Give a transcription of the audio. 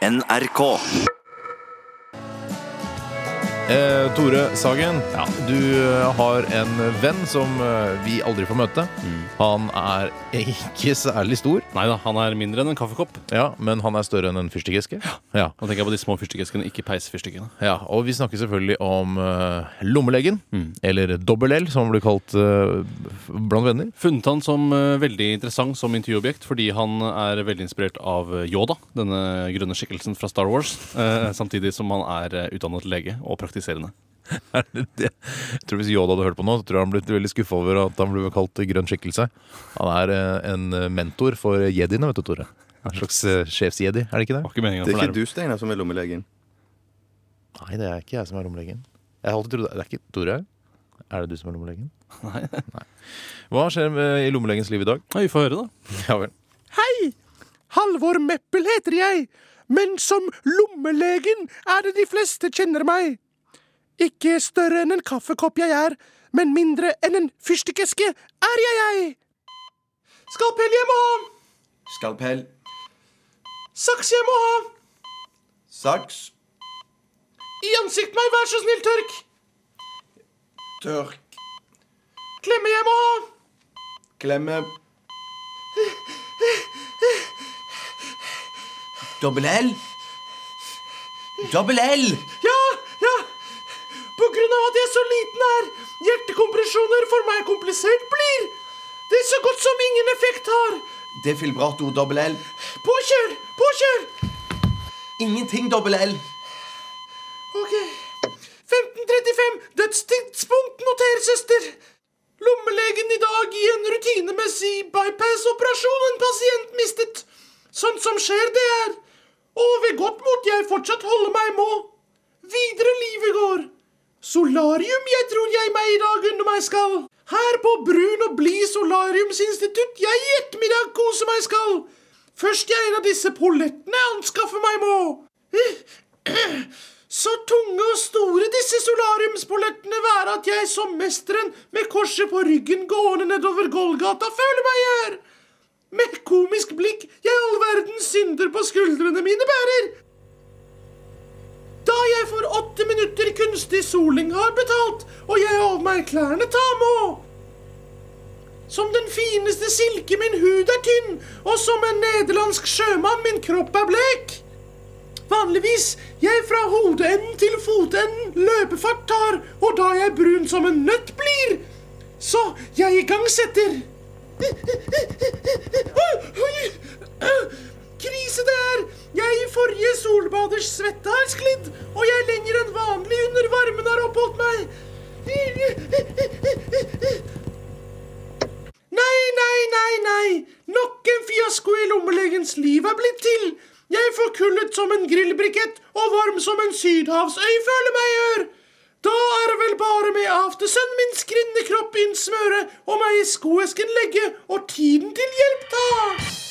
NRK. Eh, Tore Sagen, ja. du eh, har en venn som eh, vi aldri får møte. Han er ikke særlig stor, Nei da, han er mindre enn en kaffekopp. ja, men han er større enn en fyrstikkeske. Ja. Nå tenker jeg på de små fyrstikkeskene, ikke peisfyrstikkene. ja, og vi snakker selvfølgelig om uh, lommelegen, eller dobbel-L, som han blir kalt uh, blant venner. Funnet han som uh, veldig interessant som intervjuobjekt fordi han er veldig inspirert av Yoda, denne grønne skikkelsen fra Star Wars, samtidig som han er utdannet lege og praktiserende. Er det det? Jeg tror Hvis Yoda hadde hørt på nå, så tror jeg han blitt veldig skuffa over at han ble kalt grønn skikkelse. Han er eh, en mentor for jediene, vet du, Tore. En slags eh, sjefsjedi, er det ikke det? Var ikke Det er ikke du, Steinar, som er lommelegen. Nei, det er ikke jeg som er lommelegen. Jeg har alltid trodd Det er ikke Tore? Er det du som er lommelegen? Nei. Hva skjer i lommelegens liv i dag? Vi får høre, da. Ja vel. Hei! Halvor Meppel heter jeg, men som lommelegen er det de fleste kjenner meg. Ikke større enn en kaffekopp jeg er, men mindre enn en fyrstikkeske er jeg jeg. Skalpell jeg må ha, Skalpell. saks jeg må ha, Saks. i ansikt meg, vær så snill, tørk. Tørk. Klemme jeg må ha, Klemme. Dobbel L. Dobbel L. ja, ja. På grunn av at jeg så liten er, hjertekompresjoner for meg komplisert blir. Det er så godt som ingen effekt har. Defilbrato dobbel L. Påkjør, påkjør. Ingenting dobbel L. Ok. 1535, dødstidspunkt, noter, søster. Lommelegen i dag i en rutinemessig bypass-operasjon en pasient mistet. Sånt som skjer, det er. Og ved godt mot jeg fortsatt holder meg må. Videre livet går. Solarium jeg tror jeg meg i dag under meg skal. Her på brun og blid solariumsinstitutt jeg i ettermiddag kose meg skal. Først jeg en av disse pollettene anskaffe meg må. Så tunge og store disse solariumspollettene være at jeg som mesteren med korset på ryggen gående nedover Golgata føler meg gjør. Med komisk blikk jeg all verdens synder på skuldrene mine bærer. Da jeg for åtte minutter kunstig soling har betalt, og jeg av meg klærne ta må. Som den fineste silke min hud er tynn, og som en nederlandsk sjømann min kropp er blek. Vanligvis jeg fra hodeenden til fotenden løpefart tar, og da jeg brun som en nøtt blir, så jeg igangsetter. Krise det er! Jeg i forrige solbaders svette har sklidd, og jeg lenger enn vanlig under varmen har oppholdt meg. Nei, nei, nei, nei. Nok en fiasko i lommelegens liv er blitt til. Jeg forkullet som en grillbrikett og varm som en sydhavsøy føler meg gjør. Da er det vel bare med aftersun min skrinne kropp innsmøre og meg i skoesken legge og tiden til hjelp ta.